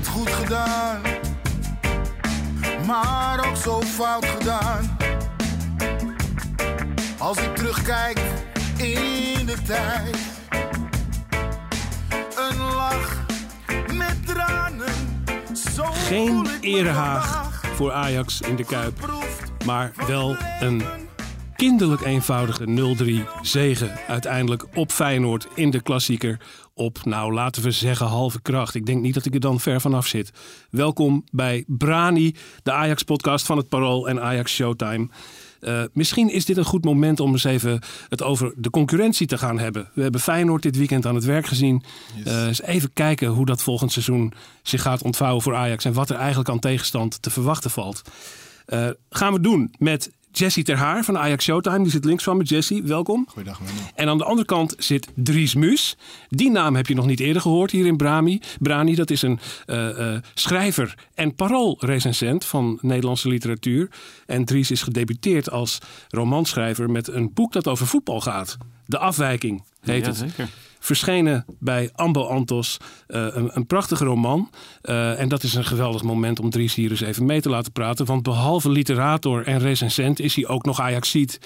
Het goed gedaan, maar ook zo fout gedaan. Als ik terugkijk in de tijd, een lach met tranen. Zo Geen erehaag voor Ajax in de Kuip. Maar wel een kinderlijk eenvoudige 0-3 zegen. Uiteindelijk op Feyenoord in de klassieker. Op, nou laten we zeggen, halve kracht. Ik denk niet dat ik er dan ver vanaf zit. Welkom bij Brani, de Ajax-podcast van het Parool en Ajax Showtime. Eh, misschien is dit een goed moment om eens even het over de concurrentie te gaan hebben. We hebben Feyenoord dit weekend aan het werk gezien. Eh, eens even kijken hoe dat volgend seizoen zich gaat ontvouwen voor Ajax. En wat er eigenlijk aan tegenstand te verwachten valt. Eh, gaan we doen met Jesse Terhaar van Ajax Showtime. Die zit links van me. Jesse, welkom. Goeiedag, Menno. En aan de andere kant zit Dries Muus. Die naam heb je nog niet eerder gehoord hier in Brami. Brani, dat is een eh, eh, schrijver en paroolrecensent van Nederlandse literatuur. En Dries is gedebuteerd als romanschrijver met een boek dat over voetbal gaat. De Afwijking heet het. zeker. Verschenen bij Ambo Antos. eh, een, een prachtige roman. Eh, en dat is een geweldig moment om Dries hier eens even mee te laten praten. Want behalve literator en recensent is hij ook nog Ajaxiet.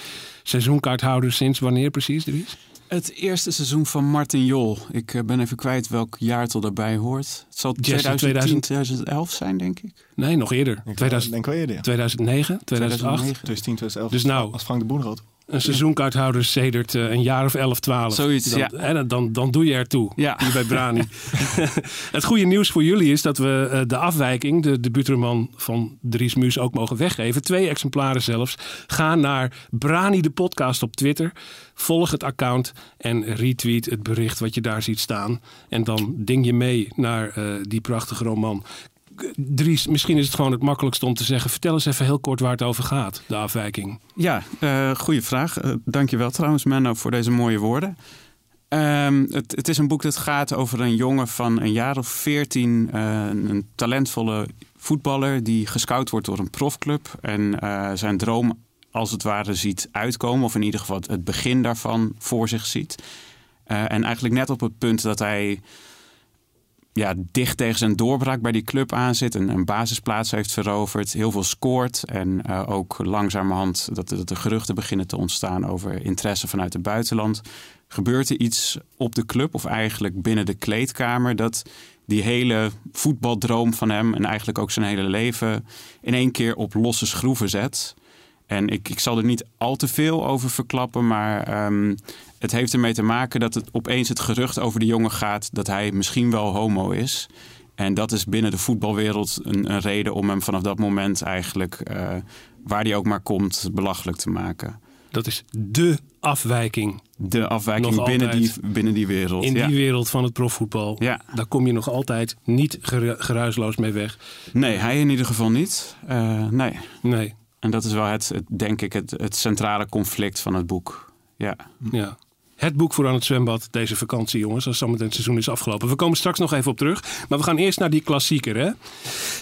Seizoenkaarthouder sinds wanneer precies, Dries? Het eerste seizoen van Martin Jol. Ik eh, ben even kwijt welk jaartal daarbij hoort. Het zal Jesse, 2010, 2011 zijn, denk ik. Nee, nog eerder. Ik 2000, denk wel eerder, ja. 2009, 2008. 2009. 2010, 2011. Dus nou- Als Frank de Boer had. Een seizoenkaarthouder sedert eh, een jaar of 11, 12. Zoiets, dan, ja. hè, dan- dan, doe je ertoe. Ja. Hier bij Brani. het goede nieuws voor jullie is dat we eh, de afwijking, de debuutroman van Dries Muus, ook mogen weggeven. Twee exemplaren zelfs. Ga naar Brani de podcast op Twitter. Volg het account en retweet het bericht wat je daar ziet staan. En dan ding je mee naar eh, die prachtige roman. Dries, misschien is het gewoon het makkelijkste om te zeggen. Vertel eens even heel kort waar het over gaat, de afwijking. Ja, eh goede vraag. Eh dankjewel trouwens, Menno, voor deze mooie woorden. Ehm, het, het is een boek dat gaat over een jongen van een jaar of veertien. eh, een talentvolle voetballer die gescout wordt door een profclub. En zijn droom als het ware ziet uitkomen. Of in ieder geval het begin daarvan voor zich ziet. En eigenlijk net op het punt dat hij ja, dicht tegen zijn doorbraak bij die club aan zit. En een basisplaats heeft veroverd. Heel veel scoort. En eh, ook langzamerhand dat, dat er geruchten beginnen te ontstaan over interesse vanuit het buitenland. Gebeurt er iets op de club of eigenlijk binnen de kleedkamer dat die hele voetbaldroom van hem en eigenlijk ook zijn hele leven in één keer op losse schroeven zet. En ik, ik zal er niet al te veel over verklappen, maar ehm, het heeft ermee te maken dat het opeens het gerucht over de jongen gaat dat hij misschien wel homo is. En dat is binnen de voetbalwereld een, een reden om hem vanaf dat moment eigenlijk, eh, waar hij ook maar komt, belachelijk te maken. Dat is de afwijking De afwijking Nog binnen die, binnen die wereld. in ja. die wereld van het profvoetbal. Ja. Daar kom je nog altijd niet geru- geruisloos mee weg. Nee, hij in ieder geval niet. Eh, nee. Nee, En dat is wel het, het denk ik, het, het centrale conflict van het boek. Ja. ja. Het boek voor aan het zwembad deze vakantie, jongens. Als zometeen het seizoen is afgelopen. We komen straks nog even op terug. Maar we gaan eerst naar die klassieker, hè?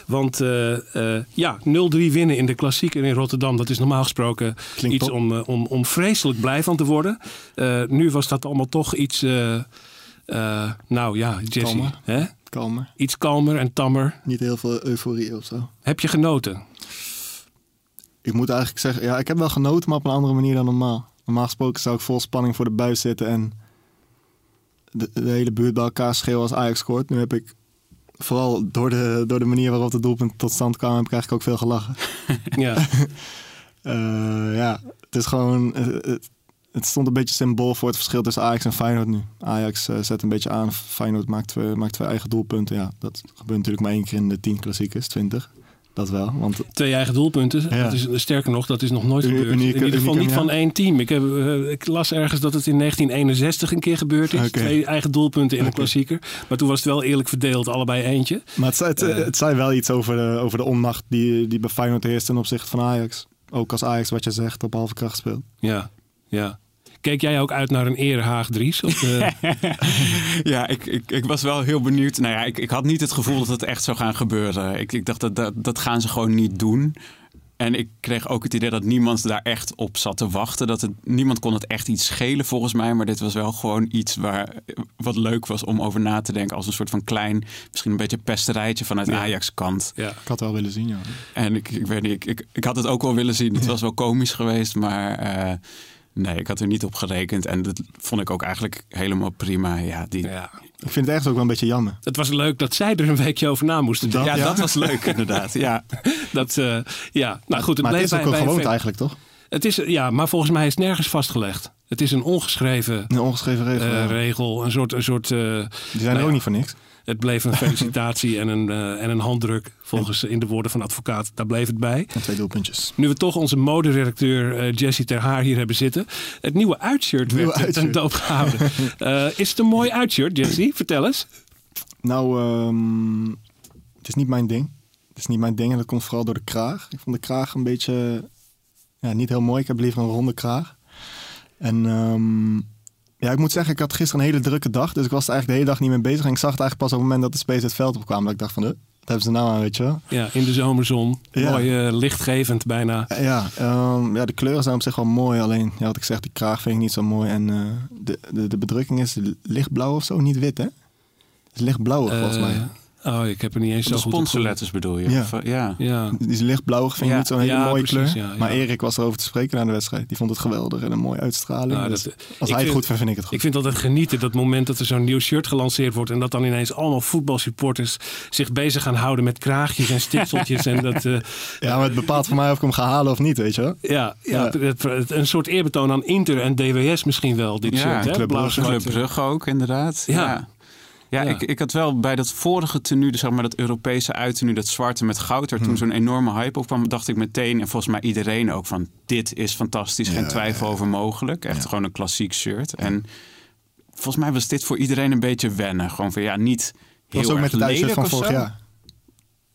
Want eh, eh, ja, 0-3 winnen in de klassieker in Rotterdam. Dat is normaal gesproken Klinkt iets om, eh, om, om vreselijk blij van te worden. Eh, nu was dat allemaal toch iets... eh, eh, nou ja, Jesse. Kalmer. Hè? Kalmer. Iets kalmer en tammer. Niet heel veel euforie of zo. Heb je genoten? Ik moet eigenlijk zeggen, ja, ik heb wel genoten, maar op een andere manier dan normaal. Normaal gesproken zou ik vol spanning voor de buis zitten en de, de hele buurt bij elkaar schreeuwen als Ajax scoort. Nu heb ik vooral door de, door de manier waarop de doelpunt tot stand kwam, heb ik eigenlijk ook veel gelachen. Ja. Eh, ja, het is gewoon. Het, het stond een beetje symbool voor het verschil tussen Ajax en Feyenoord nu. Ajax eh, zet een beetje aan. Feyenoord maakt twee, maakt twee eigen doelpunten. Ja, dat gebeurt natuurlijk maar één keer in de tien klassiekers, twintig. Dat wel, want Twee eigen doelpunten. Ja. Dat is, sterker nog, dat is nog nooit gebeurd. unieke- in ieder geval niet ja. van één team. Ik, heb, eh, ik las ergens dat het in 1961 een keer gebeurd is. Twee eigen doelpunten in een klassieker. Maar toen was het wel eerlijk verdeeld, allebei eentje. Maar het, zei- het, Eh. het zei wel iets over de, over de onmacht die, die bij Feyenoord heerst ten opzichte van Ajax. Ook als Ajax, wat je zegt, op halve kracht speelt. Ja, ja. Keek jij ook uit naar een erehaag Dries? Of, eh, Ja, ik, ik, ik was wel heel benieuwd. Nou ja, ik, ik had niet het gevoel dat het echt zou gaan gebeuren. Ik, ik dacht dat, dat dat gaan ze gewoon niet doen. En ik kreeg ook het idee dat niemand daar echt op zat te wachten. Dat het, niemand kon het echt iets schelen volgens mij. Maar dit was wel gewoon iets waar, wat leuk was om over na te denken. Als een soort van klein, misschien een beetje pesterijtje vanuit Ja. Ajax kant. ja. Ik had het wel willen zien, ja. En ik, ik weet niet, ik, ik, ik had het ook wel willen zien. Het was wel komisch geweest, maar eh, nee, ik had er niet op gerekend. En dat vond ik ook eigenlijk helemaal prima. Ja, die, ja. Ik vind het ergens ook wel een beetje jammer. Het was leuk dat zij er een weekje over na moesten Dat- denken. ja, ja. dat was leuk inderdaad. Ja. Dat, eh, ja, nou goed, het maar bleef het is ook bij, een gewoonte eigenlijk, toch? Het is, ja, maar volgens mij is het nergens vastgelegd. Het is een ongeschreven Een ongeschreven regel. ja. regel, een soort, een soort eh, Die zijn er nou ook ja. niet voor niks. Het bleef een felicitatie en een, eh, en een handdruk, volgens in de woorden van advocaat. Daar bleef het bij. En twee doelpuntjes. Nu we toch onze moderedacteur eh Jessie Ter Haar hier hebben zitten. Het nieuwe uitshirt Nieuwe werd ten uitshirt. doop gehouden. Eh, is het een mooi uitshirt, Jessie? Vertel eens. Nou, ehm, het is niet mijn ding. Het is niet mijn ding en dat komt vooral door de kraag. Ik vond de kraag een beetje ja, niet heel mooi. Ik heb liever een ronde kraag. En ehm, ja, ik moet zeggen, ik had gisteren een hele drukke dag. Dus ik was er eigenlijk de hele dag niet mee bezig. En ik zag het eigenlijk pas op het moment dat de Space het veld opkwam. Dat ik dacht van, wat hebben ze nou aan, weet je wel? Ja, in de zomerzon. Ja. Mooi eh, lichtgevend bijna. Eh, Ja, ehm, ja, de kleuren zijn op zich wel mooi. Alleen, ja, wat ik zeg, die kraag vind ik niet zo mooi. En eh, de, de, de bedrukking is lichtblauw of zo, niet wit, hè? Het is lichtblauwig, volgens Eh, mij. Oh, ik heb er niet eens zo De goed sponsorletters bedoel je? Ja. Of, eh, ja. Ja, Die is lichtblauwig, vind ik Ja. niet zo'n hele Ja, mooie precies, kleur. ja, ja. Maar Erik was erover te spreken na de wedstrijd. Die vond het geweldig en een mooie uitstraling. Nou, Dus dat- als hij het vind- goed vindt, vind ik het goed. Ik vind altijd genieten dat moment dat er zo'n nieuw shirt gelanceerd wordt. En dat dan ineens allemaal voetbalsupporters zich bezig gaan houden met kraagjes en stipseltjes. en dat, eh, ja, maar het bepaalt voor mij of ik hem ga halen of niet, weet je wel. ja, ja, Ja. het- het- een soort eerbetoon aan Inter en DWS misschien wel, dit Ja, shirt. Hè? Club Brugge ook, inderdaad. Ja. Ja. Ik, ik had wel bij dat vorige tenue, dus zeg maar dat Europese uittenue, dat zwarte met goud, er Hmm. toen zo'n enorme hype op kwam, dacht ik meteen, en volgens mij iedereen ook, van dit is fantastisch, geen Ja, twijfel over mogelijk. Echt Ja. gewoon een klassiek shirt. En volgens mij was dit voor iedereen een beetje wennen. Gewoon van ja, niet Dat heel was ook erg met het uitshirt van vorig jaar.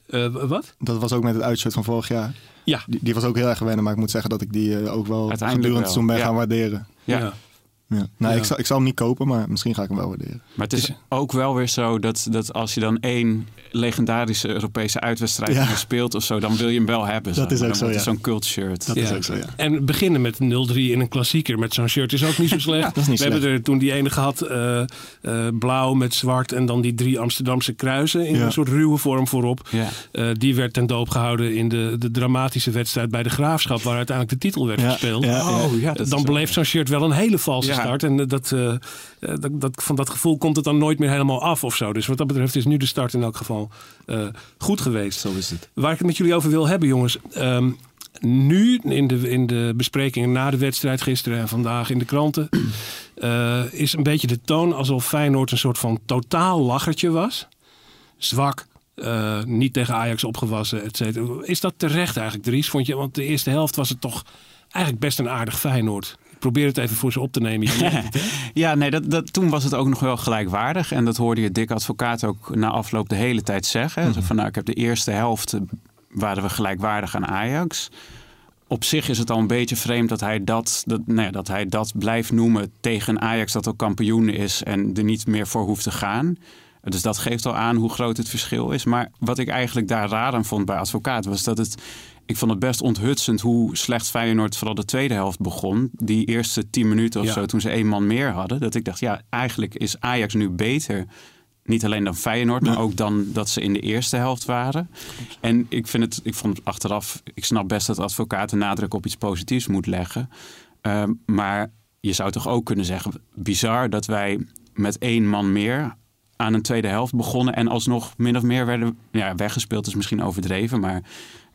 Eh, wat? Dat was ook met het uitshirt van vorig jaar. Ja. Die, die was ook heel erg wennen, maar ik moet zeggen dat ik die eh, ook wel gedurende wel, seizoen ben ja. gaan waarderen. Ja. Ja. Nou, Ja. Ik, zal, ik zal hem niet kopen, maar misschien ga ik hem wel waarderen. Maar het is ook wel weer zo dat, dat als je dan één legendarische Europese uitwedstrijd Ja. speelt of zo, dan wil je hem wel hebben. Dat zo. is ook dan zo, ja. zo'n cult shirt. Dat Ja. is ook zo, ja. En beginnen met 0-3 in een klassieker met zo'n shirt is ook niet zo slecht. dat is niet We hebben er toen die ene gehad, eh, eh, blauw met zwart en dan die drie Amsterdamse kruisen in Ja. een soort ruwe vorm voorop. Ja. Eh, die werd ten doop gehouden in de, de dramatische wedstrijd bij de Graafschap, waar uiteindelijk de titel werd Ja, gespeeld. Oh, ja, dan beleeft zo'n shirt wel een hele valse Ja. Start. En eh, dat, eh, eh, dat, dat, van dat gevoel komt het dan nooit meer helemaal af of zo. Dus wat dat betreft is nu de start in elk geval goed geweest. Zo is het. Waar ik het met jullie over wil hebben, jongens. Ehm, nu in de, in de besprekingen na de wedstrijd gisteren en vandaag in de kranten... is een beetje de toon alsof Feyenoord een soort van totaal lachertje was. Zwak, niet tegen Ajax opgewassen, et cetera. Is dat terecht eigenlijk, Dries? Vond je, want de eerste helft was het toch eigenlijk best een aardig Feyenoord. Ik probeer het even voor ze op te nemen. Ja, nee, dat, dat, toen was het ook nog wel gelijkwaardig. En dat hoorde je Dick Advocaat ook na afloop de hele tijd zeggen. Zo van, nou, ik heb de eerste helft eh, waren we gelijkwaardig aan Ajax. Op zich is het al een beetje vreemd dat hij dat, dat, nou ja, dat, hij dat blijft noemen tegen Ajax dat ook kampioen is en er niet meer voor hoeft te gaan. Dus dat geeft al aan hoe groot het verschil is. Maar wat ik eigenlijk daar raar aan vond bij advocaat was dat het. Ik vond het best onthutsend hoe slecht Feyenoord vooral de tweede helft begon. Die eerste tien minuten of Ja. zo, toen ze één man meer hadden. Dat ik dacht, ja, eigenlijk is Ajax nu beter. Niet alleen dan Feyenoord, maar ook dan dat ze in de eerste helft waren. En ik vind het, ik vond het achteraf, ik snap best dat advocaat de nadruk op iets positiefs moet leggen. Ehm, maar je zou toch ook kunnen zeggen, bizar dat wij met één man meer aan een tweede helft begonnen en alsnog min of meer werden ja, weggespeeld is misschien overdreven, maar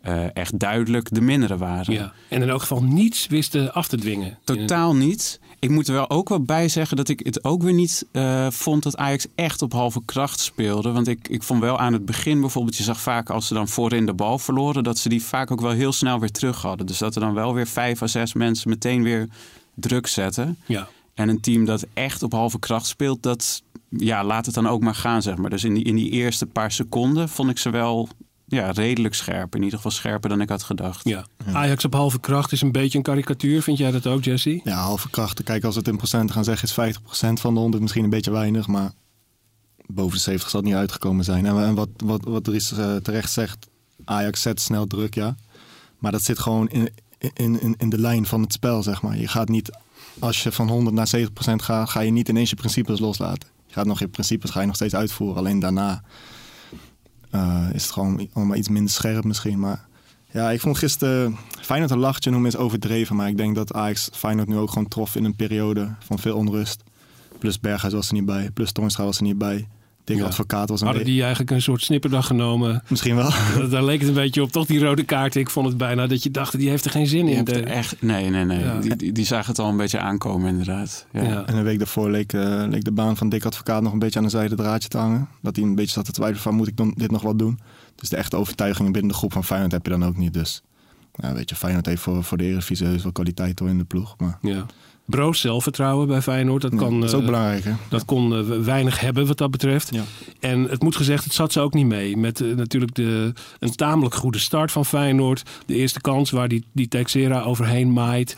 eh, echt duidelijk de mindere waren. Ja. En in elk geval niets wisten af te dwingen. Totaal niet. ik moet er wel ook wel bij zeggen dat ik het ook weer niet uh, vond dat Ajax echt op halve kracht speelde. Want ik, ik vond wel aan het begin bijvoorbeeld, je zag vaak als ze dan voorin de bal verloren, dat ze die vaak ook wel heel snel weer terug hadden. Dus dat er dan wel weer vijf à zes mensen meteen weer druk zetten. Ja. En een team dat echt op halve kracht speelt, dat ja, laat het dan ook maar gaan, zeg maar. Dus in die, in die eerste paar seconden vond ik ze wel ja, redelijk scherp. In ieder geval scherper dan ik had gedacht. Ja. Ajax op halve kracht is een beetje een karikatuur. Vind jij dat ook, Jesse? Ja, halve kracht. Kijk, als we het in procent gaan zeggen, is 50% van de 100 misschien een beetje weinig. Maar boven de 70 zal het niet uitgekomen zijn. En, wat, wat, wat Dries uh, terecht zegt, Ajax zet snel druk, ja. Maar dat zit gewoon in, in, in, in de lijn van het spel, zeg maar. Je gaat niet, als je van 100 naar 70% gaat, ga je niet ineens je principes loslaten. Je gaat nog je principes ga je nog steeds uitvoeren. Alleen daarna uh, is het gewoon allemaal iets minder scherp misschien. Maar ja, ik vond gisteren Feyenoord een lachtje noemen is overdreven. Maar ik denk dat Ajax Feyenoord nu ook gewoon trof in een periode van veel onrust. Plus Berghuis was er niet bij. Plus Toornstra was er niet bij. Dick ja. Advocaat was een Hadden die eigenlijk een soort snipperdag genomen? Misschien wel. Daar leek het een beetje op. Toch die rode kaart. Ik vond het bijna dat je dacht, die heeft er geen zin in. De... Echt, nee, nee, nee. Ja. Die, die, die, zagen het al een beetje aankomen inderdaad. Ja. ja. En een week daarvoor leek, uh, leek, de baan van Dick Advocaat nog een beetje aan de zijde draadje te hangen. Dat hij een beetje zat te twijfelen van, moet ik dan dit nog wat doen? Dus de echte overtuigingen binnen de groep van Feyenoord heb je dan ook niet. Dus ja, weet je, Feyenoord heeft voor, voor de Eredivisie heus wel kwaliteit hoor in de ploeg. Maar... Ja. Broos zelfvertrouwen bij Feyenoord. Dat, kan, dat is ook uh, belangrijk. Hè? Dat kon uh, weinig hebben wat dat betreft. Ja. En het moet gezegd, het zat ze ook niet mee. Met uh, natuurlijk de, een tamelijk goede start van Feyenoord. De eerste kans waar die, die Texera overheen maait.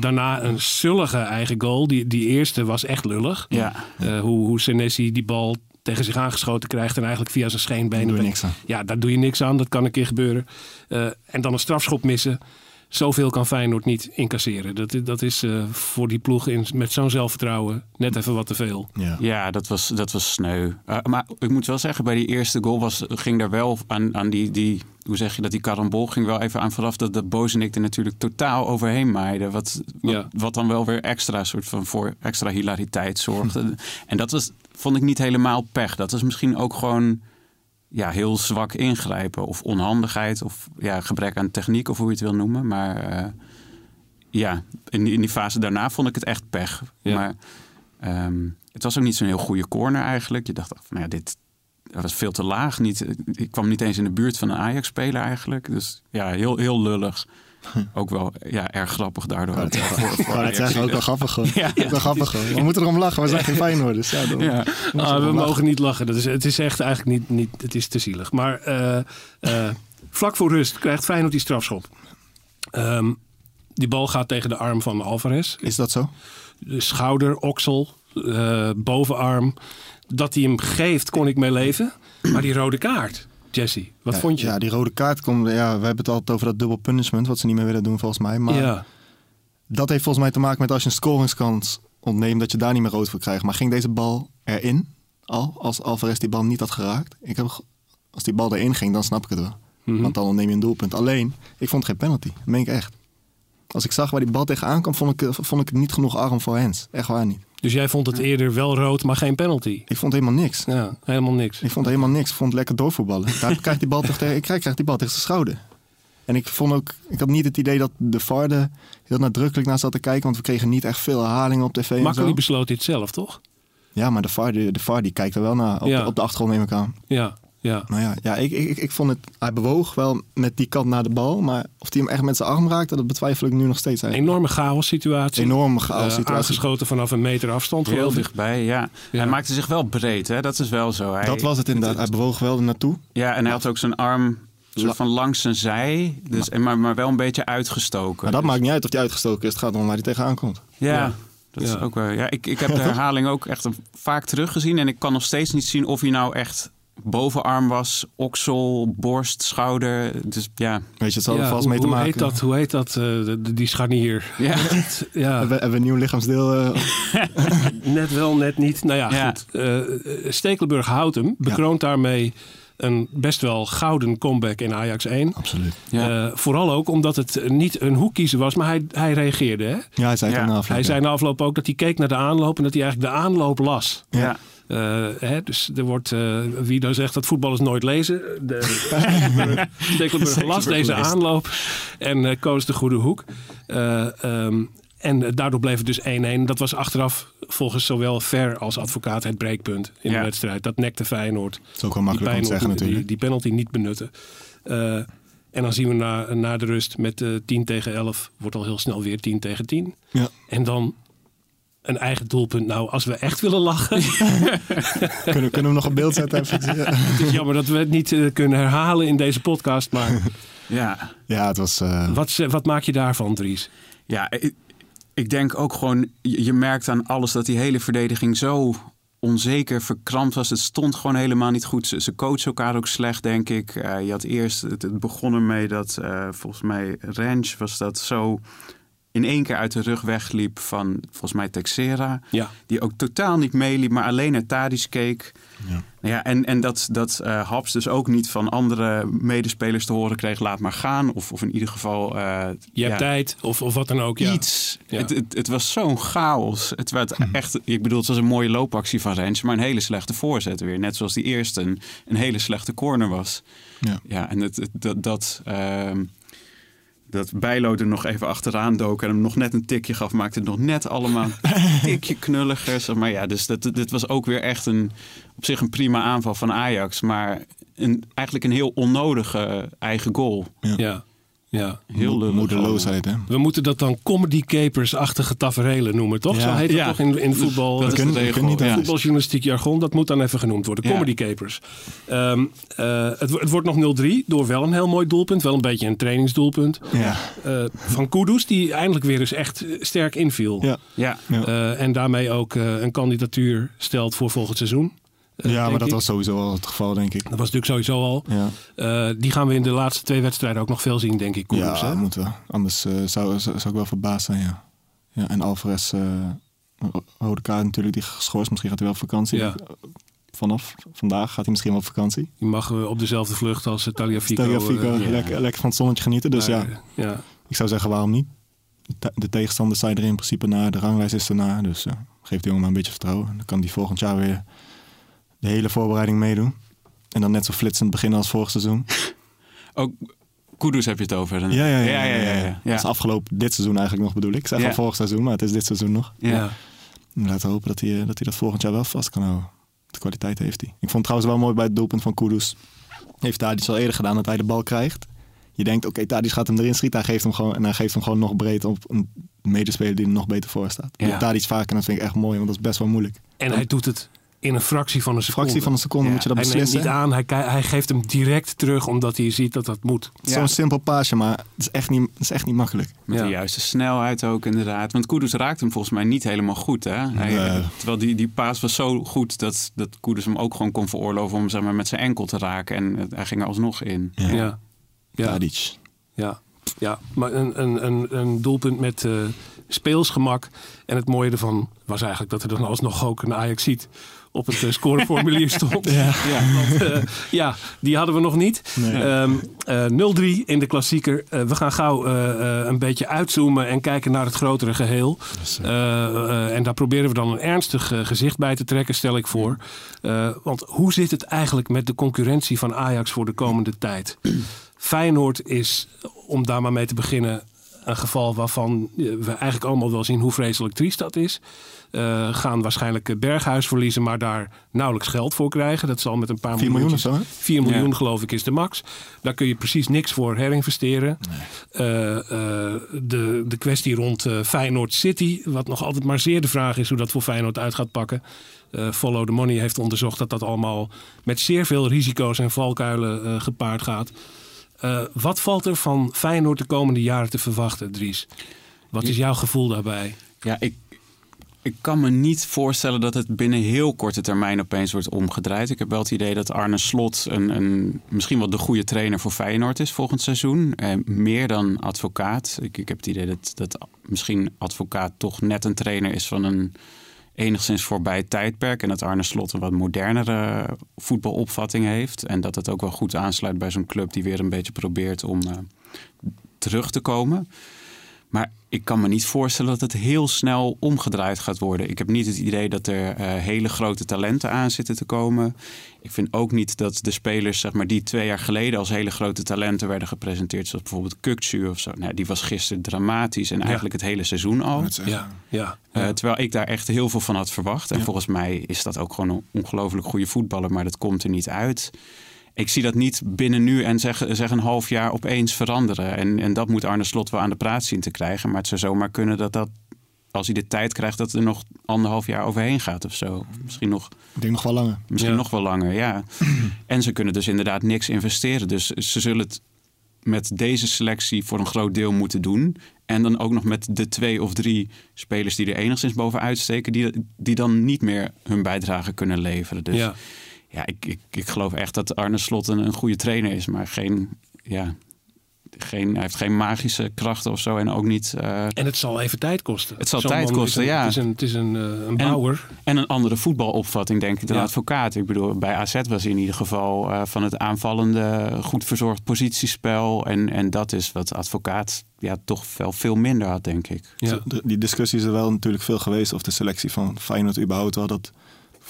daarna een zullige eigen goal. Die, die eerste was echt lullig. Ja. hoe, hoe Senesi die bal tegen zich aangeschoten krijgt en eigenlijk via zijn scheenbenen. Daar doe je niks aan. Ja, daar doe je niks aan. Dat kan een keer gebeuren. en dan een strafschop missen zoveel kan Feyenoord niet incasseren. Dat, dat is uh, voor die ploeg in, met zo'n zelfvertrouwen net even wat te veel. Ja, ja dat, was, dat was sneu. Uh, maar ik moet wel zeggen, bij die eerste goal was, ging er wel aan, aan die, die, hoe zeg je dat, die karambol ging wel even aan vooraf dat de Bozenik er natuurlijk totaal overheen maaide. Wat, wat, Ja. wat dan wel weer extra soort van voor extra hilariteit zorgde. en dat was, vond ik niet helemaal pech. Dat was misschien ook gewoon ja, heel zwak ingrijpen. Of onhandigheid. Of ja, gebrek aan techniek. Of hoe je het wil noemen. Maar eh, ja, in die, in die fase daarna vond ik het echt pech. Ja. Maar ehm, het was ook niet zo'n heel goede corner eigenlijk. Je dacht van nou ja, dit dat was veel te laag. Niet, ik kwam niet eens in de buurt van een Ajax-speler eigenlijk. Dus ja, heel, heel lullig. Ook wel ja, erg grappig daardoor. Ja, Voor- voor Maar het is eigenlijk ook wel grappig gewoon. Ja, Ook wel grappig gewoon. We moeten erom lachen, we zijn geen Feyenoorders. Ja, dan-. Ah, we mogen niet lachen. Dat is, het is echt eigenlijk niet, niet het is te zielig. Maar eh, eh, vlak voor rust krijgt Feyenoord die strafschop. Ehm, die bal gaat tegen de arm van Alvarez. Is dat zo? De schouder, oksel, eh, bovenarm. Dat hij hem geeft, kon ik mee leven. Maar die rode kaart, Jesse, wat ja, vond je? Ja, die rode kaart komt. Ja, we hebben het altijd over dat dubbel punishment, wat ze niet meer willen doen volgens mij. Maar ja. dat heeft volgens mij te maken met als je een scoringskans ontneemt, dat je daar niet meer rood voor krijgt. Maar ging deze bal erin al, als Alvarez die bal niet had geraakt? Ik heb, als die bal erin ging, dan snap ik het wel. Mhm. Want dan ontneem je een doelpunt. Alleen, ik vond geen penalty. Dat meen ik echt. Als ik zag waar die bal tegenaan kwam, vond ik, vond ik het niet genoeg arm voor Hens. Echt waar niet. Dus jij vond het eerder wel rood, maar geen penalty? Ik vond helemaal niks. Ja, helemaal niks. Ik vond helemaal niks. Ik vond het lekker doorvoetballen. Daar krijgt die bal toch tegen, ik krijg, krijg die bal tegen zijn schouder. En ik vond ook, ik had niet het idee dat de VAR er heel nadrukkelijk naar zat te kijken, want we kregen niet echt veel herhalingen op tv. en Makkeli zo. besloot dit zelf, toch? Ja, maar de VAR, de VAR die kijkt er wel naar. Op, Ja. de, op de achtergrond neem ik aan. Ja, ja. Nou ja, ja ik, ik, ik vond het, hij bewoog wel met die kant naar de bal, maar of hij hem echt met zijn arm raakte, dat betwijfel ik nu nog steeds. Een eigenlijk. enorme chaos situatie. Enorme chaos Eh, situatie. aangeschoten vanaf een meter afstand, Heel dichtbij, ja. Ja. Hij maakte zich wel breed, hè? dat is wel zo. Hij, Dat was het inderdaad. Hij bewoog wel er naartoe. Ja, en hij had ook zijn arm soort van langs zijn zij, dus, en maar, maar wel een beetje uitgestoken. Maar dat Dus- maakt niet uit of hij uitgestoken is. Het gaat om waar hij tegenaan komt. Ja, Ja. dat is ook wel. Ja, ik, ik heb de herhaling ook echt vaak teruggezien en ik kan nog steeds niet zien of hij nou echt bovenarm was, oksel, borst, schouder. Dus ja, Weet je, het zal er vast hoe, mee te hoe maken. heet dat? Hoe heet dat? de- de- die scharnier. ja. Ja, Hebben, we- hebben we een nieuw lichaamsdeel? eh, net wel, net niet. Nou ja, Ja. goed. Eh, Stekelenburg Houten bekroont daarmee een best wel gouden comeback in Ajax 1. Absoluut. Ja. Vooral ook omdat het niet een hoekkiezer was, maar hij, hij reageerde. Hè? Ja, hij zei Ja. de afloop, Hij ja. zei na afloop ook dat hij keek naar de aanloop en dat hij eigenlijk de aanloop las. ja. Eh, hè, dus er wordt, eh, wie dan zegt dat voetballers nooit lezen. De, Stekelenburg las deze leest. aanloop en eh, koos de goede hoek. Eh, ehm, en daardoor bleef het dus 1-1. Dat was achteraf volgens zowel Ver als advocaat het breekpunt in Ja. de wedstrijd. Dat nekte Feyenoord. Dat is ook wel makkelijk om te Feyenoord zeggen die, natuurlijk. die penalty niet benutten. Eh, en dan zien we na, na de rust met eh 10 tegen 11 wordt al heel snel weer 10 tegen 10. Ja. En dan een eigen doelpunt. Nou, als we echt willen lachen. Kunnen, kunnen we nog een beeld zetten? Even? het is jammer dat we het niet eh, kunnen herhalen in deze podcast. Maar Ja, Ja, het was... eh, wat, ze- wat maak je daarvan, Dries? ja ik, ik denk ook gewoon, je, je merkt aan alles dat die hele verdediging zo onzeker, verkrampt was. Het stond gewoon helemaal niet goed. Ze, ze coachen elkaar ook slecht, denk ik. Eh, je had eerst, het, het begon ermee dat eh, volgens mij Ranch was dat zo in één keer uit de rug wegliep van volgens mij Texera. Ja. Die ook totaal niet meeliep, maar alleen naar Tadic keek. Ja. Ja, en, en dat, dat eh, Haps dus ook niet van andere medespelers te horen kreeg, laat maar gaan. Of, of in ieder geval... eh, Je hebt ja, tijd of, of wat dan ook. Ja. Iets. Ja. Het, het, het was zo'n chaos. Het werd echt, ik bedoel, het was een mooie loopactie van Rens, maar een hele slechte voorzet weer. Net zoals die eerste een, een hele slechte corner was. Ja. Ja, en het, het- dat, dat, ehm, dat Bijlo er nog even achteraan dook en hem nog net een tikje gaf, maakte het nog net allemaal een tikje knulliger. zeg Maar ja, dus dat, dit was ook weer echt een, op zich een prima aanval van Ajax, maar een, eigenlijk een heel onnodige eigen goal. Ja. ja. Heel lullig. moedeloosheid, hè? We moeten dat dan comedy capers-achtige taferelen noemen, toch? Ja. Zo heet dat Ja. toch in, in voetbal? Dat is de regel. niet ja. voetbaljournalistiek jargon, dat moet dan even genoemd worden. Ja. Comedy capers. Ehm, eh, het, het wordt nog 0-3 door wel een heel mooi doelpunt. Wel een beetje een trainingsdoelpunt. Ja. Eh, van Kudus, die eindelijk weer eens echt sterk inviel. Ja. Ja, Ja. Eh, en daarmee ook eh, een kandidatuur stelt voor volgend seizoen. Ja, maar dat ik. was sowieso al het geval, denk ik. Dat was natuurlijk sowieso al. Ja, Eh, die gaan we in de laatste twee wedstrijden ook nog veel zien, denk ik. Ja dat moeten we. Anders eh, zou, zou, zou ik wel verbaasd zijn, ja. ja en Alvarez, eh rode kaart natuurlijk, die geschorst. Misschien gaat hij wel op vakantie. Ja. Vanaf vandaag gaat hij misschien wel op vakantie. Die mag op dezelfde vlucht als uh, Taliafico. Tagliafico, eh, ja. lekker, lekker van het zonnetje genieten. Dus ja, maar, ja. ik zou zeggen, waarom niet? De, te- de tegenstanders zijn er in principe naar, de ranglijst is ernaar. Dus ja, geef die jongen maar een beetje vertrouwen. Dan kan die volgend jaar weer de hele voorbereiding meedoen. En dan net zo flitsend beginnen als vorig seizoen. ook Kudus heb je het over. Ja, ja, ja. ja, ja, ja, ja. Dat is afgelopen dit seizoen eigenlijk nog bedoel ik. Ik zeg Ja. van vorig seizoen, maar het is dit seizoen nog. Ja. Ja. Laten we hopen dat hij, eh, dat hij dat volgend jaar wel vast kan houden. De kwaliteit heeft hij. Ik vond het trouwens wel mooi bij het doelpunt van Kudus. Heeft Tadic al eerder gedaan dat hij de bal krijgt. Je denkt, oké, Tadic gaat hem erin schieten. Hij geeft hem gewoon, en hij geeft hem gewoon nog breed op een medespeler die er nog beter voor staat. Ja. Ja. Tadic vaak en dat vind ik echt mooi, want dat is best wel moeilijk. En hij doet het in een fractie van een seconde. fractie van een seconde Ja. moet je dat hij neemt beslissen. niet aan, hij, hij geeft hem direct terug omdat hij ziet dat dat moet. Ja. Zo'n simpel paasje, maar het is echt niet, het is echt niet makkelijk. Met Ja. de juiste snelheid ook inderdaad. Want Kudus raakt hem volgens mij niet helemaal goed. Hè? Hij, Nee. Terwijl die, die paas was zo goed dat, dat Kudus hem ook gewoon kon veroorloven om zeg maar, met zijn enkel te raken. En hij ging er alsnog in. Ja. Ja, ja, ja. ja. maar een, een, een, een doelpunt met eh, speelsgemak. En het mooie ervan was eigenlijk dat er dan alsnog ook een Ajax ziet op het eh, scoreformulier stond. Ja. Want, eh, ja, die hadden we nog niet. Nee. Ehm, eh, 0-3 in de klassieker. We gaan gauw een beetje uitzoomen en kijken naar het grotere geheel. Eh, eh, en daar proberen we dan een ernstig gezicht bij te trekken, stel ik voor. Want hoe zit het eigenlijk met de concurrentie van Ajax voor de komende tijd? Feyenoord is, om daar maar mee te beginnen, een geval waarvan eh, we eigenlijk allemaal wel zien hoe vreselijk triest dat is. Eh, gaan waarschijnlijk eh, Berghuis verliezen, maar daar nauwelijks geld voor krijgen. Dat zal met een paar 4 miljoen of miljoentjes- zo, hè? 4 miljoen Ja. geloof ik is de max. Daar kun je precies niks voor herinvesteren. Eh, eh, de, de kwestie rond eh, Feyenoord City, wat nog altijd maar zeer de vraag is hoe dat voor Feyenoord uit gaat pakken. Eh, Follow the Money heeft onderzocht dat dat allemaal met zeer veel risico's en valkuilen eh, gepaard gaat. Eh, wat valt er van Feyenoord de komende jaren te verwachten, Dries? Wat is jouw gevoel daarbij? Ja, ik, ik kan me niet voorstellen dat het binnen heel korte termijn opeens wordt omgedraaid. Ik heb wel het idee dat Arne Slot een, een, misschien wel de goede trainer voor Feyenoord is volgend seizoen. Eh, meer dan advocaat. Ik, ik heb het idee dat, dat misschien advocaat toch net een trainer is van een enigszins voorbij tijdperk. En dat Arne Slot een wat modernere voetbalopvatting heeft. En dat het ook wel goed aansluit bij zo'n club die weer een beetje probeert om eh, terug te komen. Maar ik kan me niet voorstellen dat het heel snel omgedraaid gaat worden. Ik heb niet het idee dat er eh, hele grote talenten aan zitten te komen. Ik vind ook niet dat de spelers zeg maar, die twee jaar geleden als hele grote talenten werden gepresenteerd, zoals bijvoorbeeld Kukcu of zo. Nou, die was gisteren dramatisch en eigenlijk het hele seizoen al. Ja, ja. Uh, terwijl ik daar echt heel veel van had verwacht. En volgens mij is dat ook gewoon een ongelooflijk goede voetballer, maar dat komt er niet uit ik zie dat niet binnen nu en zeg, zeg een half jaar opeens veranderen. En, en dat moet Arne Slot wel aan de praat zien te krijgen. Maar het zou zomaar kunnen dat dat, als hij de tijd krijgt, dat er nog anderhalf jaar overheen gaat of zo. Misschien nog. Ik denk nog wel langer. Misschien nog wel langer, ja. en ze kunnen dus inderdaad niks investeren. Dus ze zullen het met deze selectie voor een groot deel moeten doen. En dan ook nog met de twee of drie spelers die er enigszins bovenuit steken, die, die dan niet meer hun bijdrage kunnen leveren. Dus ja ja, ik, ik, ik geloof echt dat Arne Slot een, een goede trainer is, maar geen, ja, geen, hij heeft geen magische krachten of zo en ook niet. Uh, en het zal even tijd kosten. Het zal tijd kosten, ja. Het is een, het is een, uh, een bouwer. En, en, een andere voetbalopvatting, denk ik, de advocaat. Ik bedoel, bij AZ was hij in ieder geval uh, van het aanvallende, goed verzorgd positiespel. En, en dat is wat advocaat ja, toch wel veel minder had, denk ik. Ja. Die discussie is er wel natuurlijk veel geweest of de selectie van Feyenoord überhaupt wel dat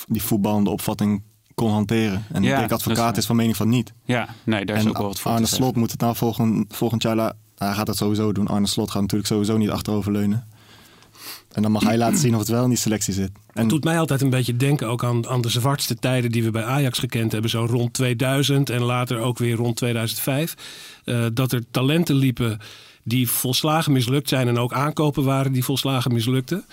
die voetballende opvatting kon hanteren. En ja, ik denk advocaat is, van mening van niet. Ja, nee, daar is ook wel wat voor Arne Slot moet het nou volgend, volgend jaar... hij gaat dat sowieso doen. Arne Slot gaat natuurlijk sowieso niet achteroverleunen. En dan mag hij laten zien of het wel in die selectie zit. En het doet mij altijd een beetje denken ook aan, aan de zwartste tijden die we bij Ajax gekend hebben. Zo rond 2000 en later ook weer rond 2005. Uh, eh, dat er talenten liepen die volslagen mislukt zijn. En ook aankopen waren die volslagen mislukten.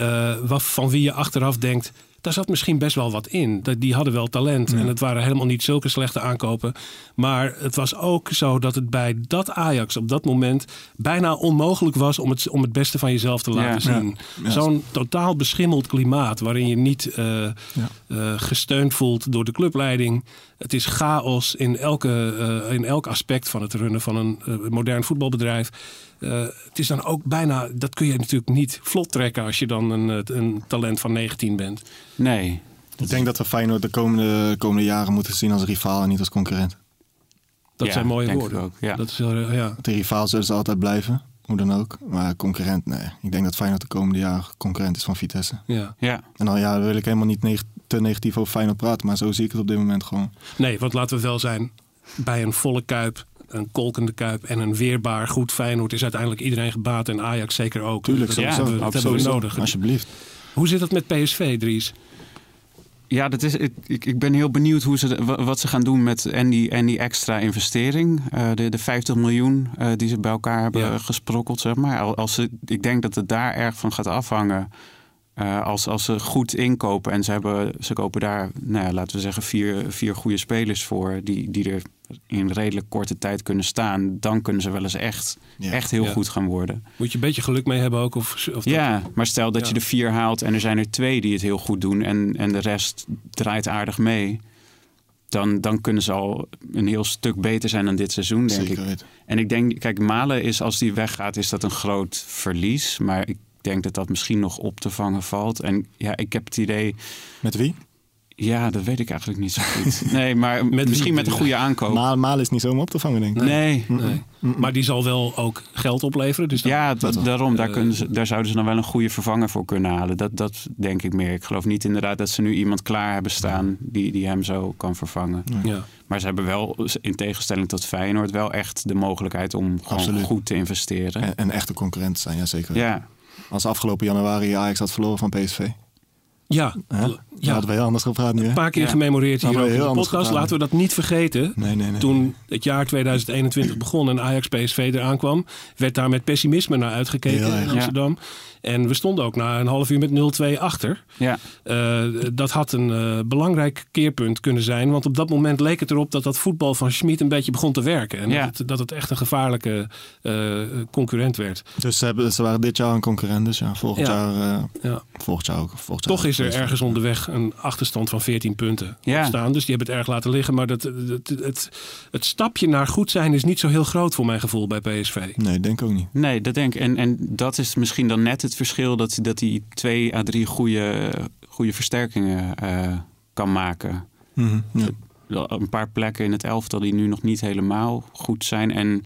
Uh, van wie je achteraf denkt daar zat misschien best wel wat in. Die hadden wel talent en het waren helemaal niet zulke slechte aankopen. Maar het was ook zo dat het bij dat Ajax op dat moment bijna onmogelijk was om het, om het beste van jezelf te laten zien. Zo'n totaal beschimmeld klimaat waarin je niet uh, gesteund voelt door de clubleiding. Het is chaos in, elke, uh, in elk aspect van het runnen van een modern voetbalbedrijf. Uh, het is dan ook bijna, dat kun je natuurlijk niet vlot trekken als je dan een, een talent van 19 bent. Nee. Ik denk dat we Feyenoord de komende, komende jaren moeten zien als rivaal en niet als concurrent. Dat zijn mooie woorden. Ook, ja. Dat is, uh, ja. De rivaal zullen ze altijd blijven, hoe dan ook. Maar concurrent, nee. Ik denk dat Feyenoord de komende jaren concurrent is van Vitesse. Ja. ja. En dan ja, wil ik helemaal niet te negatief over Feyenoord praten, maar zo zie ik het op dit moment gewoon. Nee, want laten we wel zijn, bij een volle kuip een kolkende kuip en een weerbaar goed Feyenoord is uiteindelijk iedereen gebaat en Ajax zeker ook. Tuurlijk, dat, hebben, we, dat hebben we nodig. Alsjeblieft. Hoe zit het met PSV, Dries? Ja, dat is, ik, ik ben heel benieuwd hoe ze, wat ze gaan doen met en die, en die extra investering. Uh, de, de 50 miljoen uh, die ze bij elkaar hebben gesprokkeld, zeg maar. Als ze, ik denk dat het daar erg van gaat afhangen. Uh, als, als ze goed inkopen en ze, hebben, ze kopen daar, nou ja, laten we zeggen, vier, vier goede spelers voor. Die, die er in redelijk korte tijd kunnen staan, dan kunnen ze wel eens echt, echt heel goed gaan worden. Moet je een beetje geluk mee hebben ook? Of, of ja, maar stel dat je de vier haalt en er zijn er twee die het heel goed doen en, en de rest draait aardig mee. Dan, dan kunnen ze al een heel stuk beter zijn dan dit seizoen, denk Zeker ik. En ik denk, kijk, Malen is als die weggaat, is dat een groot verlies. Maar ik denk dat dat misschien nog op te vangen valt. En ja, ik heb het idee. Met wie? Ja, dat weet ik eigenlijk niet zo goed. Nee, maar met, misschien met een goede aankoop. Maar Maal is niet zomaar op te vangen, denk ik. Nee. nee. Maar die zal wel ook geld opleveren. Dus ja, daarom. Daar, kunnen ze, daar zouden ze dan wel een goede vervanger voor kunnen halen. Dat, dat denk ik meer. Ik geloof niet inderdaad dat ze nu iemand klaar hebben staan die, die hem zo kan vervangen. Ja. Maar ze hebben wel, in tegenstelling tot Feyenoord, wel echt de mogelijkheid om gewoon goed te investeren. En, en echte concurrent zijn, ja zeker. Ja. Als afgelopen januari Ajax had verloren van PSV. Ja, ja. hadden we heel anders gepraat nu. Een paar keer gememoreerd hier in de podcast. Laten we dat niet vergeten. Nee, nee, nee, Toen het jaar 2021 begon en Ajax PSV eraan kwam, werd daar met pessimisme naar uitgekeken in Amsterdam. En we stonden ook na een half uur met 0-2 achter. Ja. Uh, dat had een uh, belangrijk keerpunt kunnen zijn. Want op dat moment leek het erop dat dat voetbal van Schmid een beetje begon te werken. En ja. dat, het, dat, het, echt een gevaarlijke uh, concurrent werd. Dus ze, hebben, ze waren dit jaar een concurrent. Dus ja, volgend, Jaar, ja. volgend jaar ook. Volgend Toch is er ergens onderweg een achterstand van 14 punten ja. staan. Dus die hebben het erg laten liggen. Maar dat, het, het, het, stapje naar goed zijn is niet zo heel groot voor mijn gevoel bij PSV. Nee, denk ook niet. Nee, dat denk ik. En, en dat is misschien dan net het verschil dat, dat hij twee à drie goede, goede versterkingen uh, kan maken. Mm Een paar plekken in het elftal die nu nog niet helemaal goed zijn. En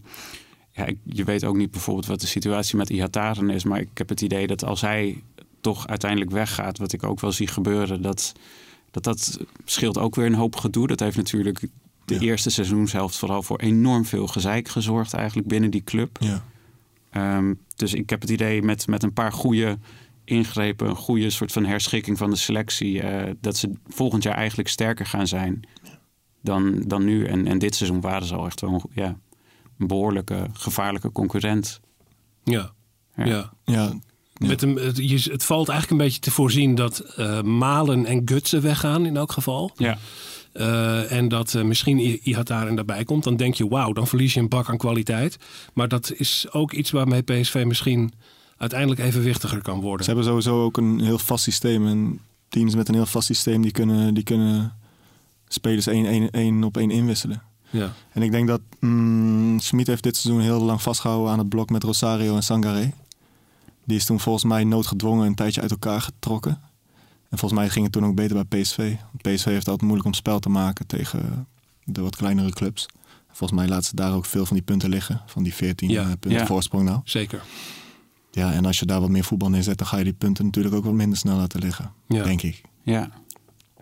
ja, ik- je weet ook niet bijvoorbeeld wat de situatie met Ihataren is. Maar ik heb het idee dat als hij toch uiteindelijk weggaat, wat ik ook wel zie gebeuren, dat dat, dat scheelt ook weer een hoop gedoe. Dat heeft natuurlijk de Ja. eerste seizoenshelft vooral voor enorm veel gezeik gezorgd eigenlijk binnen die club. Ja. Ehm, dus ik heb het idee met, met een paar goede ingrepen, een goede soort van herschikking van de selectie, eh, dat ze volgend jaar eigenlijk sterker gaan zijn dan, dan nu. En, en dit seizoen waren ze al echt wel een, ja, een behoorlijke, gevaarlijke concurrent. Ja. Ja. ja. Ja, Met een, het, je- het valt eigenlijk een beetje te voorzien dat eh, Malen en Gutsen weggaan in elk geval. Ja, Eh, en dat eh, misschien Ihataren daarbij komt. Dan denk je, wauw, dan verlies je een bak aan kwaliteit. Maar dat is ook iets waarmee PSV misschien uiteindelijk evenwichtiger kan worden. Ze hebben sowieso ook een heel vast systeem. En teams met een heel vast systeem die kunnen, die kunnen spelers één, één, één op één inwisselen. Ja. En ik denk dat mm, Smit heeft dit seizoen heel lang vastgehouden aan het blok met Rosario en Sangaré. Die is toen volgens mij noodgedwongen een tijdje uit elkaar getrokken. En volgens mij ging het toen ook beter bij PSV. PSV heeft altijd moeilijk om spel te maken tegen de wat kleinere clubs. Volgens mij laten ze daar ook veel van die punten liggen. Van die 14 Ja. eh, punten Ja. voorsprong nou. Zeker. Ja, en als je daar wat meer voetbal neerzet, dan ga je die punten natuurlijk ook wat minder snel laten liggen. Ja. Denk ik. ja.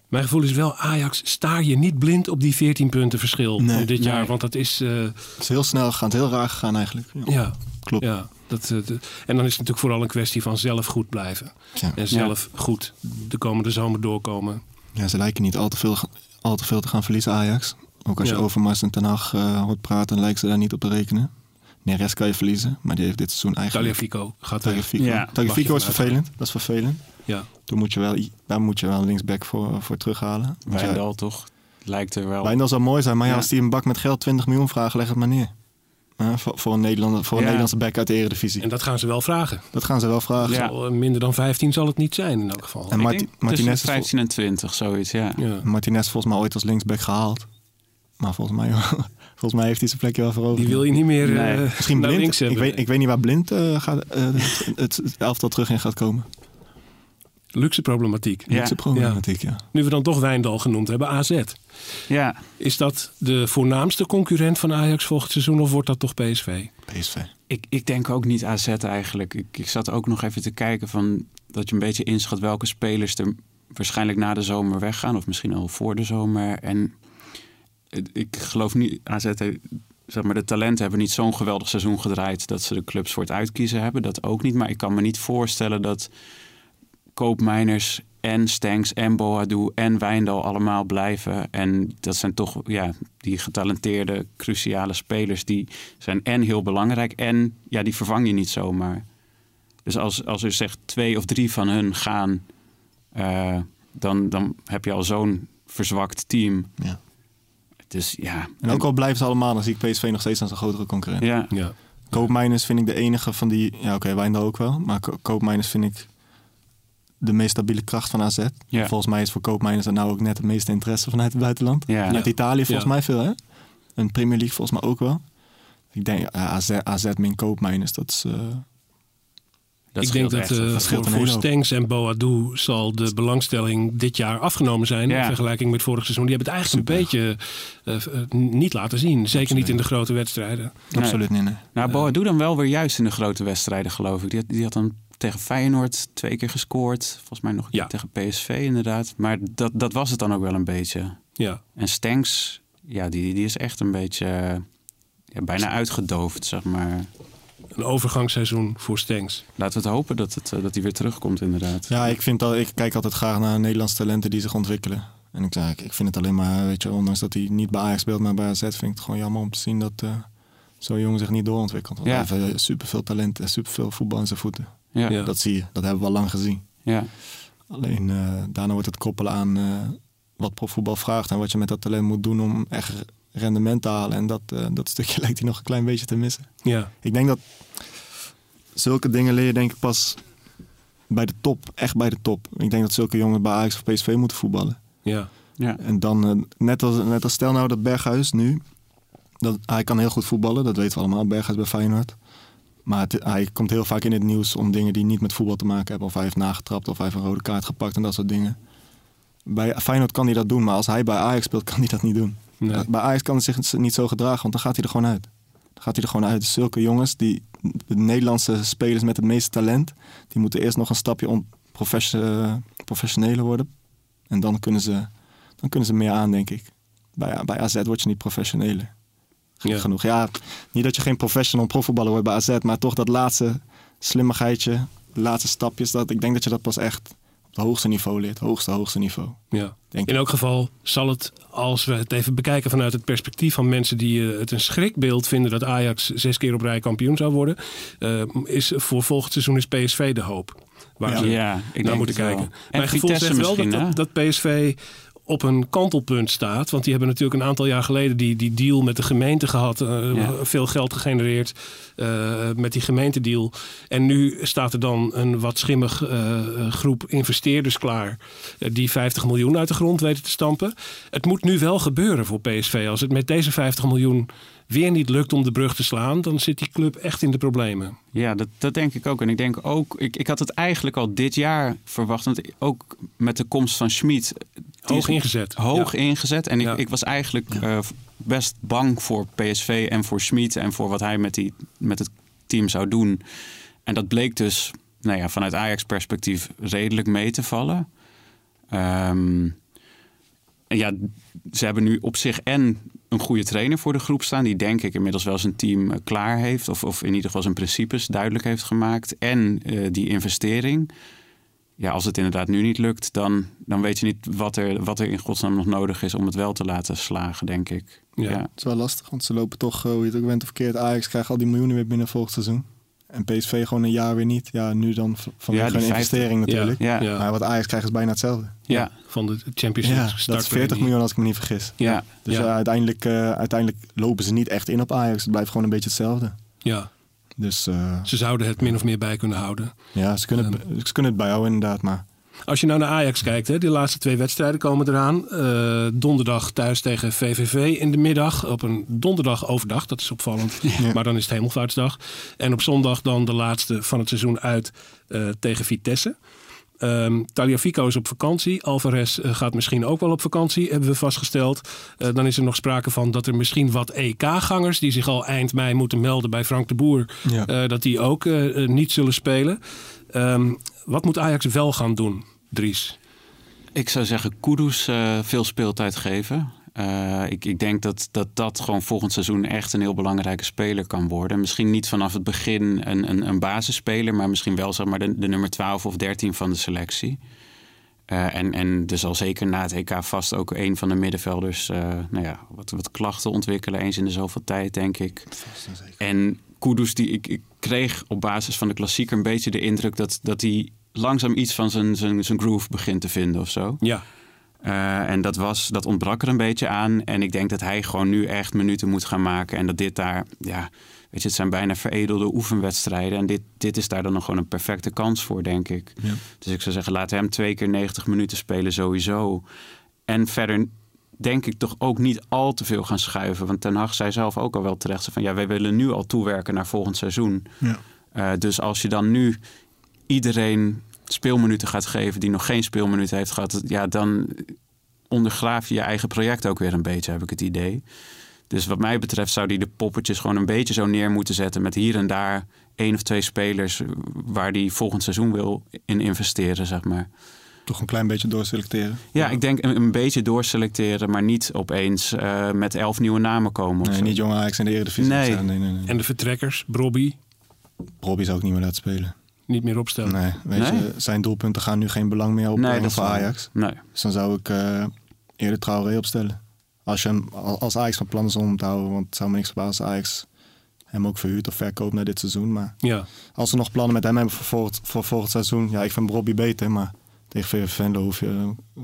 Mijn gevoel is wel, Ajax, staar je niet blind op die 14 punten verschil Nee, dit nee. jaar. Want dat is, eh, Het is heel snel gegaan, het is heel raar gegaan eigenlijk. Ja, ja, klopt. ja. Dat, eh, en dan is het natuurlijk vooral een kwestie van zelf goed blijven. Ja. En zelf goed de komende zomer doorkomen. Ja, ze lijken niet al te veel, al te veel te gaan verliezen, Ajax. Ook als Ja. je Overmars en Ten Hag eh, hoort praten, lijken ze daar niet op te rekenen. Neres kan je verliezen, maar die heeft dit seizoen eigenlijk... Tagliafico gaat weg. Tagliafico. Ja, is vervelend, dat is vervelend. Ja. Toen moet je wel, daar moet je wel een linksback voor, voor terughalen. Want ja, Wijndal toch? Lijkt er wel. Wijndal zou mooi zijn, maar ja, Ja. als die een bak met geld 20 miljoen vragen, leg het maar neer. Voor, voor, een Nederlander, voor een Ja. Nederlandse back uit de Eredivisie. En dat gaan ze wel vragen. Dat gaan ze wel vragen. Ja. Zal, eh, Minder dan 15 zal het niet zijn in elk geval. En Ik Marti- denk Martinez tussen is vol- 15 en 20, zoiets, ja. ja. Martinez volgens mij ooit als linksback gehaald. Maar volgens mij, volgens mij heeft hij zijn plekje wel veroverd. Die wil je niet meer Nee. eh, Misschien naar blind. links Ik hebben. weet, ik weet niet waar blind eh, gaat, het, het, het elftal terug in gaat komen. Luxe problematiek. Ja. Luxe problematiek, ja. Nu we dan toch Wijndal genoemd hebben, AZ. Ja, Is dat de voornaamste concurrent van Ajax volgend seizoen of wordt dat toch PSV? PSV. ik, ik denk ook niet AZ eigenlijk. Ik, ik zat ook nog even te kijken van dat je een beetje inschat welke spelers er waarschijnlijk na de zomer weggaan. Of misschien al voor de zomer. En ik geloof niet, AZ heeft, zeg maar, de talenten hebben niet zo'n geweldig seizoen gedraaid dat ze de clubs voor het uitkiezen hebben. Dat ook niet. Maar ik kan me niet voorstellen dat Koopmeiners en Stenks en Boadu en Wijndal allemaal blijven. En dat zijn toch ja, die getalenteerde, cruciale spelers. Die zijn en heel belangrijk en ja, die vervang je niet zomaar. Dus als, als er zegt twee of drie van hun gaan, eh, dan, dan heb je al zo'n verzwakt team. Ja. Dus ja. En ook al blijven ze allemaal, dan zie ik PSV nog steeds als een grotere concurrent. Ja, Ja. Koopmijners vind ik de enige van die... Ja, oké, Wijndal ook wel. Maar Ko- Koopmijners vind ik de meest stabiele kracht van AZ. Ja. Volgens mij is voor Koopmijners er nou ook net het meeste interesse vanuit het buitenland. Ja. Uit Italië volgens Ja. mij veel, hè? En Premier League volgens mij ook wel. Ik denk, ja, AZ, AZ min Koopmijners, dat is... eh, dat ik denk dat eh, dat scheelt voor, voor. Stenks en Boadu zal de belangstelling dit jaar afgenomen zijn Ja. in vergelijking met vorig seizoen. Die hebben het eigenlijk een beetje eh, niet laten zien. Zeker niet in de grote wedstrijden. Nee. Absoluut niet, nee. Nou, Boadu dan wel weer juist in de grote wedstrijden, geloof ik. Die had, die had dan tegen Feyenoord twee keer gescoord. Volgens mij nog een Ja. keer tegen PSV inderdaad. Maar dat, dat was het dan ook wel een beetje. Ja. En Stenks, ja, die, die is echt een beetje eh, ja, bijna uitgedoofd, zeg maar. Een overgangsseizoen voor Stenks. Laten we het hopen dat, het, eh, dat hij weer terugkomt, inderdaad. Ja, ik, vind al, ik kijk altijd graag naar Nederlandse talenten die zich ontwikkelen. En ik, zeg, ik, vind het alleen maar, weet je, ondanks dat hij niet bij Ajax speelt, maar bij AZ, vind ik het gewoon jammer om te zien dat eh zo'n jongen zich niet doorontwikkelt. Want Ja. hij heeft superveel talent en superveel voetbal in zijn voeten. Ja, Ja. Dat zie je, dat hebben we al lang gezien. ja. Alleen eh, daarna wordt het koppelen aan eh, wat profvoetbal vraagt en wat je met dat talent moet doen om echt rendement te halen. En dat, eh, dat stukje lijkt hij nog een klein beetje te missen. Ja. Ik denk dat zulke dingen leer je denk ik pas bij de top, echt bij de top. Ik denk dat zulke jongens bij Ajax of PSV moeten voetballen. Ja. ja. En dan, net, als, net als stel nou dat Berghuis nu, dat, hij kan heel goed voetballen, dat weten we allemaal, Berghuis bij Feyenoord. Maar het- hij komt heel vaak in het nieuws om dingen die niet met voetbal te maken hebben. Of hij heeft nagetrapt of hij heeft een rode kaart gepakt en dat soort dingen. Bij Feyenoord kan hij dat doen, maar als hij bij Ajax speelt, kan hij dat niet doen. Nee. Bij Ajax kan hij zich niet zo gedragen, want dan gaat hij er gewoon uit. Dan gaat hij er gewoon uit. Zulke jongens, die, de Nederlandse spelers met het meeste talent, die moeten eerst nog een stapje om profession, professioneler worden. En dan kunnen, ze, dan kunnen ze meer aan, denk ik. Bij, bij AZ word je niet professioneler. Ja. Genoeg. Ja, niet dat je geen professional profvoetballer wordt bij AZ, maar toch dat laatste slimmigheidje, de laatste stapjes, dat, ik denk dat je dat pas echt op het hoogste niveau leert. Hoogste, hoogste niveau. Ja. Denk In elk geval zal het, als we het even bekijken vanuit het perspectief van mensen die eh, het een schrikbeeld vinden dat Ajax zes keer op rij kampioen zou worden, eh, is voor volgend seizoen is PSV de hoop. Waar Ja. ze Ja, ik naar denk moeten kijken. En Mijn gevoel Vitesse zegt wel dat PSV op een kantelpunt staat. Want die hebben natuurlijk een aantal jaar geleden die, die deal met de gemeente gehad. eh, Ja. Veel geld gegenereerd eh, met die gemeentedeal. En nu staat er dan een wat schimmig eh, groep investeerders klaar. die 50 miljoen uit de grond weten te stampen. Het moet nu wel gebeuren voor PSV. Als het met deze 50 miljoen weer niet lukt om de brug te slaan, dan zit die club echt in de problemen. Ja, dat, dat denk ik ook. En ik denk ook, ik, ik had het eigenlijk al dit jaar verwacht. Want ook met de komst van Schmid. Hoog ingezet. Hoog Ja. ingezet. En ik, Ja. ik was eigenlijk eh, best bang voor PSV en voor Schmid. En voor wat hij met, die, met het team zou doen. En dat bleek dus nou ja, vanuit Ajax-perspectief redelijk mee te vallen. Ehm, en ja, ze hebben nu op zich en een goede trainer voor de groep staan. Die denk ik inmiddels wel zijn team eh, klaar heeft. Of, of in ieder geval zijn principes duidelijk heeft gemaakt. En eh, die investering. Ja, als het inderdaad nu niet lukt, dan, dan weet je niet wat er, wat er in godsnaam nog nodig is om het wel te laten slagen, denk ik. Ja. Ja. Het is wel lastig, want ze lopen toch, eh, hoe je het ook bent of verkeerd, Ajax krijgt al die miljoenen weer binnen volgend seizoen. En PSV gewoon een jaar weer niet. Ja, nu dan vanwege Ja, een investering natuurlijk. Ja. Ja. Maar wat Ajax krijgt is bijna hetzelfde. Ja. Van de Champions League Ja, dat is startpremie. 40 miljoen als ik me niet vergis. Ja. Dus Ja. uiteindelijk, eh, uiteindelijk lopen ze niet echt in op Ajax. Het blijft gewoon een beetje hetzelfde. Ja, Dus eh, ze zouden het min of meer bij kunnen houden. ja, ze kunnen, het, ze kunnen het bijhouden inderdaad. Maar Als je nou naar Ajax kijkt, hè, die laatste twee wedstrijden komen eraan. Eh, donderdag thuis tegen VVV in de middag. Op een donderdag overdag, dat is opvallend. Maar dan is het hemelvaartsdag. En op zondag dan de laatste van het seizoen uit eh, tegen Vitesse. Ehm Taliafico is op vakantie. Alvarez eh, gaat misschien ook wel op vakantie, hebben we vastgesteld. Eh, dan is er nog sprake van dat er misschien wat EK-gangers... die zich al eind mei moeten melden bij Frank de Boer... Ja. eh, dat die ook niet zullen spelen. Ehm, wat moet Ajax wel gaan doen, Dries? Ik zou zeggen, Kudus eh, veel speeltijd geven. Eh, ik, ik denk dat, dat dat gewoon volgend seizoen echt een heel belangrijke speler kan worden. Misschien niet vanaf het begin een, een, een basisspeler, maar misschien wel zeg maar, de, de nummer 12 of 13 van de selectie. Eh, en, en dus al zeker na het EK vast ook een van de middenvelders eh, nou ja, wat, wat klachten ontwikkelen, eens in de zoveel tijd, denk ik. En Kudus, die, ik, ik kreeg op basis van de klassieker een beetje de indruk dat, dat hij langzaam iets van zijn, zijn, zijn groove begint te vinden of zo. Ja, Eh, en dat, was, dat ontbrak er een beetje aan. En ik denk dat hij gewoon nu echt minuten moet gaan maken. En dat dit daar, ja, weet je, het zijn bijna veredelde oefenwedstrijden. En dit, dit is daar dan nog gewoon een perfecte kans voor, denk ik. Ja. Dus ik zou zeggen, we hem twee keer 90 minuten spelen sowieso. En verder denk ik toch ook niet al te veel gaan schuiven. Want Ten Hag zei zelf ook al wel terecht van... ja, wij willen nu al toewerken naar volgend seizoen. Ja. Eh, dus als je dan nu iedereen speelminuten gaat geven... die nog geen speelminuten heeft gehad... ja, dan ondergraaf je je eigen project ook weer een beetje, heb ik het idee. Dus wat mij betreft zou die de poppetjes gewoon een beetje zo neer moeten zetten... met hier en daar één of twee spelers... waar die volgend seizoen wil in investeren, zeg maar. toch een klein beetje doorselecteren. Ja, ik denk een, een beetje doorselecteren, maar niet opeens eh, met elf nieuwe namen komen. Nee, niet jonge Ajax in de Eredivisie. Nee. Nee, nee, en de vertrekkers, Brobby, Robbie zou ik niet meer laten spelen. Niet meer opstellen. Nee, weet Nee? je, zijn doelpunten gaan nu geen belang meer dat is voor Ajax. Nee. Dus dan zou ik eh, eerder Traoré opstellen. Als, je hem, als Ajax van plan is om hem te houden. Want het zou me niks verbazen als Ajax hem ook verhuurt of verkoopt naar dit seizoen. Maar Ja, als ze nog plannen met hem hebben voor volgend, voor volgend seizoen. Ja, ik vind Robbie beter, maar tegen VV Venlo hoef je... eh,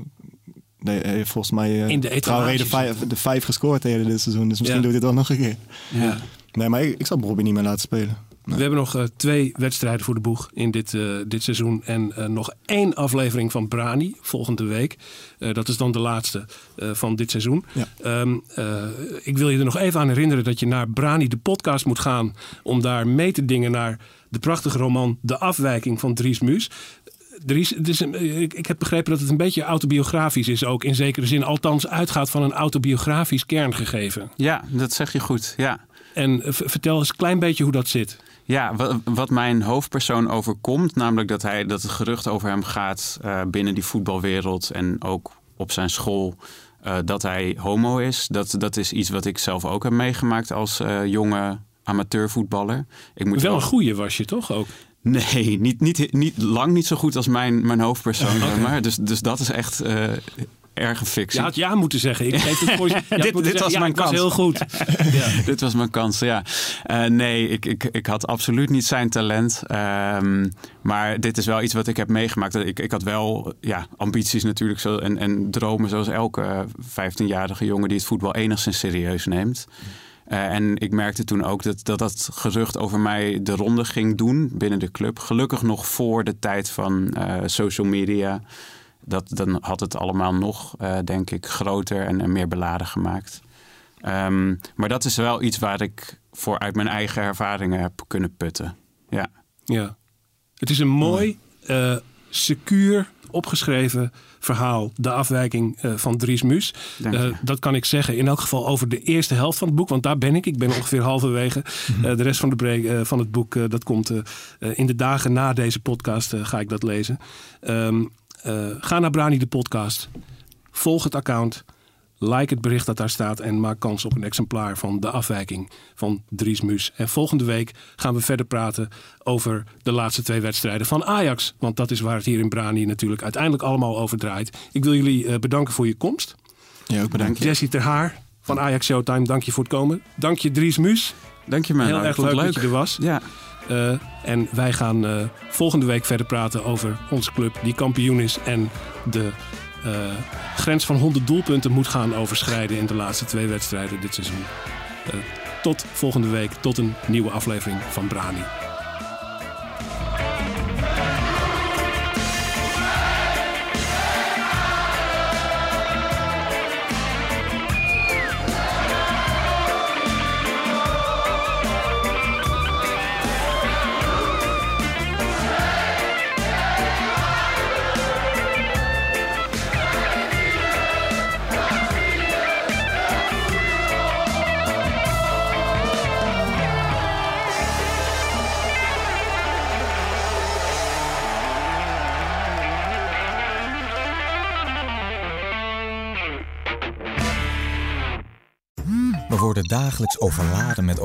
Nee, heeft volgens mij eh In de Traoré de vijf, de vijf gescoord tegen dit seizoen. Dus misschien Ja. doet hij het wel nog een keer. Ja. Nee, maar ik, ik zou Robbie niet meer laten spelen. We hebben nog eh, twee wedstrijden voor de boeg in dit, eh, dit seizoen. En eh, nog één aflevering van Brani volgende week. Dat is dan de laatste van dit seizoen. Ja. Ehm, eh, ik wil je er nog even aan herinneren dat je naar Brani de podcast moet gaan. Om daar mee te dingen naar de prachtige roman De Afwijking van Dries Muus. Dries, het is een, ik, ik heb begrepen dat het een beetje autobiografisch is ook. In zekere zin, althans uitgaat van een autobiografisch kerngegeven. ja, dat zeg je goed. Ja. En vertel eens een klein beetje hoe dat zit. Ja, wat mijn hoofdpersoon overkomt, namelijk dat, hij, dat het gerucht over hem gaat uh, binnen die voetbalwereld en ook op zijn school. Uh, dat hij homo is. Dat, dat is iets wat ik zelf ook heb meegemaakt als uh, jonge amateurvoetballer. Ik moet wel, een goeie was je toch ook? Nee, niet, niet, niet, lang niet zo goed als mijn, mijn hoofdpersoon. Okay. Maar. Dus, dus dat is echt uh, erge fictie. Je had ja moeten zeggen. Ik geef het voor je. dit dit zeggen, was ja, mijn kans. Was heel goed. ja. dit was mijn kans, ja. Uh, nee, ik, ik, ik had absoluut niet zijn talent. Um, maar dit is wel iets wat ik heb meegemaakt. Ik, ik had wel ja, ambities natuurlijk zo, en, en dromen zoals elke 15-jarige jongen die het voetbal enigszins serieus neemt. Uh, en ik merkte toen ook dat, dat dat gerucht over mij de ronde ging doen binnen de club. Gelukkig nog voor de tijd van uh, social media. Dat, dan had het allemaal nog, uh, denk ik, groter en, en, meer beladen gemaakt. Um, maar dat is wel iets waar ik voor uit mijn eigen ervaringen heb kunnen putten. Ja. ja. Het is een mooi, secuur opgeschreven verhaal, De afwijking uh, van Dries Mus. Uh, dat kan ik zeggen in elk geval over de eerste helft van het boek, want daar ben ik. Ik ben ongeveer halverwege. Uh, de rest van, de van het boek, dat komt in de dagen na deze podcast, ga ik dat lezen. Um, ga naar Brani de podcast. Volg het account. Like het bericht dat daar staat en maak kans op een exemplaar van de afwijking van Dries Mus. En volgende week gaan we verder praten over de laatste twee wedstrijden van Ajax. Want dat is waar het hier in Brani natuurlijk uiteindelijk allemaal over draait. Ik wil jullie uh, bedanken voor je komst. Ja, ook bedankt. Jessie Ter Haar van Ajax Showtime, dank je voor het komen. Dank je Dries Mus. Dank je man. Heel erg leuk, leuk, dat je er was. Ja. Uh, en wij gaan uh, volgende week verder praten over onze club die kampioen is en de uh, grens van 100 doelpunten moet gaan overschrijden in de laatste twee wedstrijden dit seizoen. Tot volgende week, tot een nieuwe aflevering van Brani.